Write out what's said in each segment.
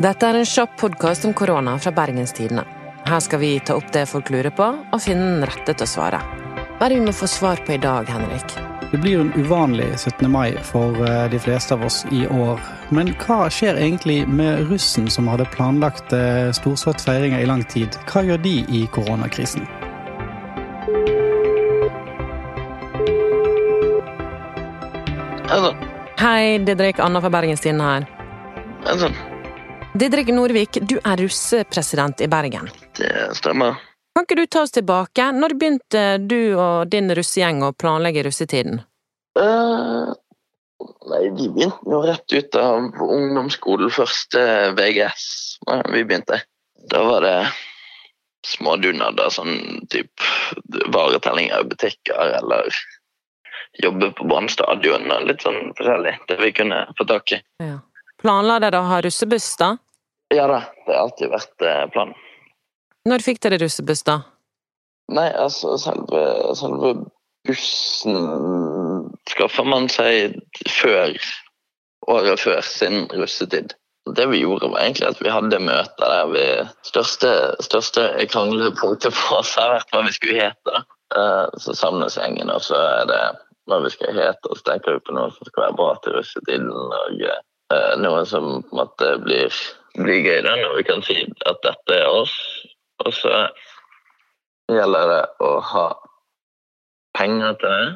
Dette er en kjapp podkast om korona fra Bergenstidene. Her skal vi ta opp det folk lurer på, og finne den rette til å svare. Hva er det vi må få svar på i dag, Henrik? Det blir en uvanlig 17. mai for eh, de fleste av oss i år. Men hva skjer egentlig med russen som hadde planlagt eh, storslått feiringer i lang tid? Hva gjør de i koronakrisen? Altså, Hei, Didrik. Anna fra Bergenstidene her. Didrik Norvik, du er russepresident i Bergen. det stemmer. Kan ikke du ta oss tilbake? Når begynte du og din russegjeng å planlegge russetiden? Uh, nei, vi begynte jo rett ut av ungdomsskolen, første VGS. Ja, Vi begynte. Da var det smådunader, sånn typ varetellinger i butikker, eller jobbe på Brann stadion, og litt sånn forskjellig. Det vi kunne få tak i. Ja. Planla dere å ha russebuss, da? Ja da, det har alltid vært eh, planen. Når fikk dere russebuss, da? Nei, altså selve, selve bussen skaffer man seg før året før sin russetid. Det vi gjorde, var egentlig at vi hadde møter der vi Største, største kranglepunktet for oss har vært hva vi skulle hete. Eh, Så samles gjengen, og så er det hva vi skal hete, og så tenker vi på noe som skal være bra til russetiden. og eh, noe som på en måte blir, blir gøy, da, når vi kan si at dette er oss. Og så gjelder det å ha penger til det.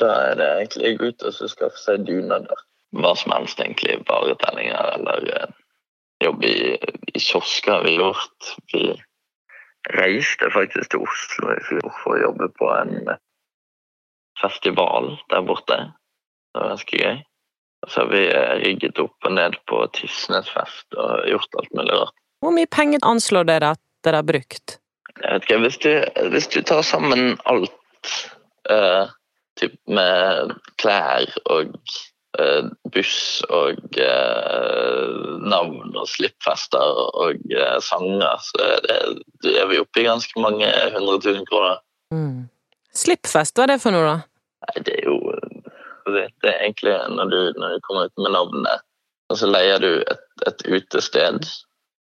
Da er det egentlig å gå ut og skaffe seg dunader. Hva som helst, egentlig. Varetellinger eller eh, jobb i, i kiosker har vi gjort. Vi reiste faktisk til Oslo i fjor for å jobbe på en eh, festival der borte. Det var ganske gøy. Så har vi rigget opp og ned på Tysnesfest og gjort alt mulig rart. Hvor mye penger anslår dere at dere har brukt? Jeg vet ikke, hvis du, hvis du tar sammen alt uh, typ med klær og uh, buss og uh, navn og slippfester og sanger, så det, det er vi oppe i ganske mange hundre tusen kroner. Mm. Slippfest, hva er det for noe, da? Nei, det er jo det, det er egentlig når du, når du kommer ut med navnet, og så leier du et, et utested,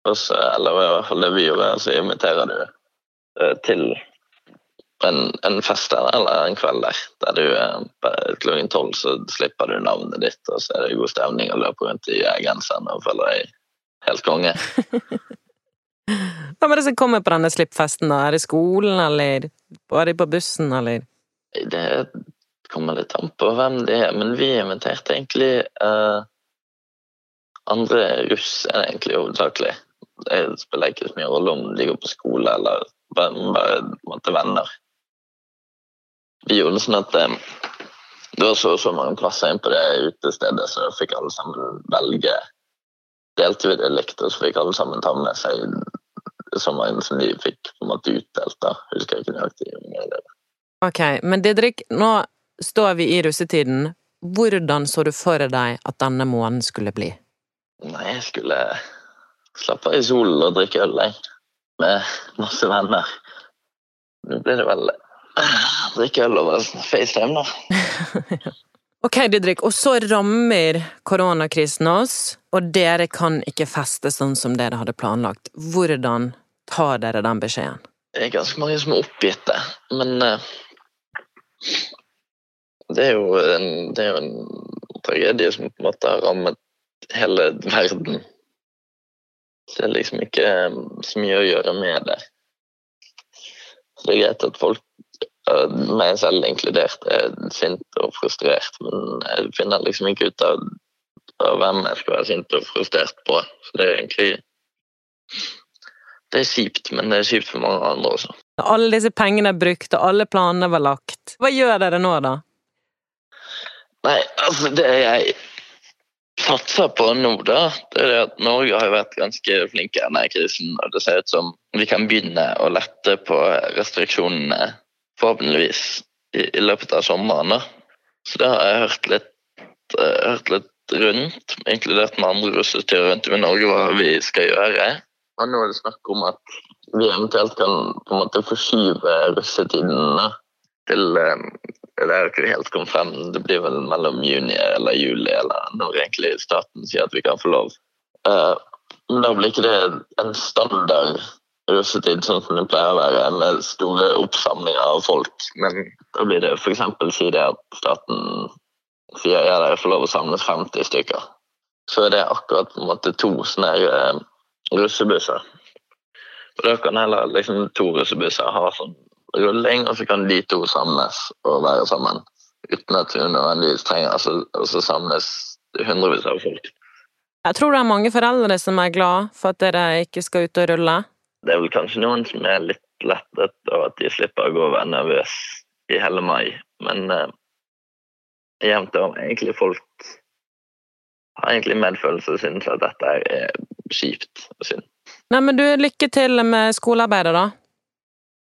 og så, eller i hvert fall det vi gjorde, så inviterer du eh, til en, en fest der, eller en kveld der, der du eh, klokken tolv så slipper du navnet ditt, og så er det god stemning og løper rundt i genseren og føler deg helt konge. Hvem er det som kommer på denne slippfesten, da? Er det skolen, eller var de på bussen, eller? Det kommer litt an på hvem det er, men vi inviterte egentlig uh, andre russ, er det egentlig hovedsakelig. Det spiller ikke så mye rolle om de går på skole eller bare, måte, venner. Vi gjorde det sånn at eh, det var så og så mange plasser inn på det utestedet, så fikk alle sammen velge. Delte vi det likt, og så fikk alle sammen ta med seg så mange som de fikk på en måte utdelt. da. Husker jeg ikke nøyaktig. Ok, men Didrik, nå står vi i russetiden. Hvordan så du for deg at denne måneden skulle bli? Nei, jeg skulle slappe av i solen og drikke øl, jeg. Med masse venner. Nå blir det vel eh, drikke øl over FaceTime, da. Ok, Didrik, og så rammer koronakrisen oss, og dere kan ikke feste sånn som dere hadde planlagt. Hvordan tar dere den beskjeden? Det er ganske mange som er oppgitte, men eh, det er jo en, det er en tragedie som på en måte har rammet hele verden. Det er liksom ikke eh, så mye å gjøre med det. Så det er greit at folk, eh, meg selv inkludert, er sint og frustrert, men jeg finner liksom ikke ut av, av hvem jeg skal være sint og frustrert på. Så det er egentlig Det er kjipt, men det er kjipt for mange andre også. Alle disse pengene er brukt, og alle planene var lagt. Hva gjør dere nå, da? Nei, altså det jeg satser på nå, da, det er at Norge har vært ganske flinke i krisen. Og det ser ut som vi kan begynne å lette på restriksjonene forhåpentligvis i, i løpet av sommeren. da. Så det har jeg hørt litt, uh, hørt litt rundt, inkludert med andre russestyrer rundt om i Norge, hva vi skal gjøre. Og nå er det snakk om at vi eventuelt kan på en måte forskyve russetiden til eh, Det er ikke helt kommet frem. Det blir vel mellom juni eller juli, eller når egentlig staten sier at vi kan få lov. Men Da blir ikke det en standard russetid sånn som det pleier å være, med store oppsamlinger av folk. Men da blir det f.eks. si det at staten sier ja, dere får lov å samles 50 stykker. Så er det akkurat på en måte to sånne uh, russebusser. Og Da kan heller liksom, to russebusser ha sånn rulling, og så kan de to samles og være sammen. Uten at vi nødvendigvis trenger altså, altså samles hundrevis av folk. Jeg tror det er mange foreldre som er glad for at dere ikke skal ut og rulle. Det er vel kanskje noen som er litt lettet av at de slipper å gå og være nervøs i hele mai, men eh, jevnt over egentlig folk har egentlig medfølelse og synes at dette er kjipt og synd. Nei, men du, lykke til med skolearbeidet, da.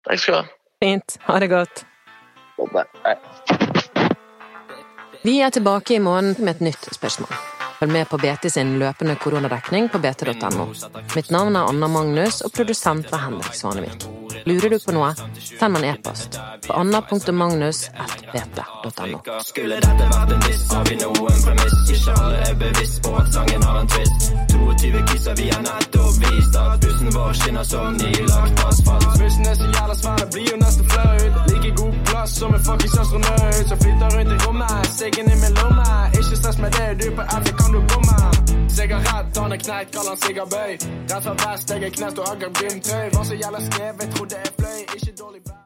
Takk skal du ha. Fint. Ha det godt. Vi er tilbake i morgen med et nytt spørsmål. Følg med på BT sin løpende koronadekning på bt.no. Mitt navn er Anna Magnus, og produsent var Henrik Svanevik. Lurer du på noe, send meg en e-post på anna.magnus.bt.no. Skulle dette vært en diss, har vi noen premiss. Ikke alle er bevisst på at sangen har en twist. 22 kisser vi har nettopp vist at bussen vår skinner som nylagt asfalt. Bussen er så jævla svær, det blir jo som en fuckings astronaut som flyter rundt i rommet. Siggen i min lomme. Ikke stress med det, du på F, kan du komme? Sigarett, han er kneit, kall han sigarbøy. Rett fra vest, jeg er knest og agger gymtøy. Hva som gjelder skrevet, trodde jeg fløy. Ikke dårlig vær.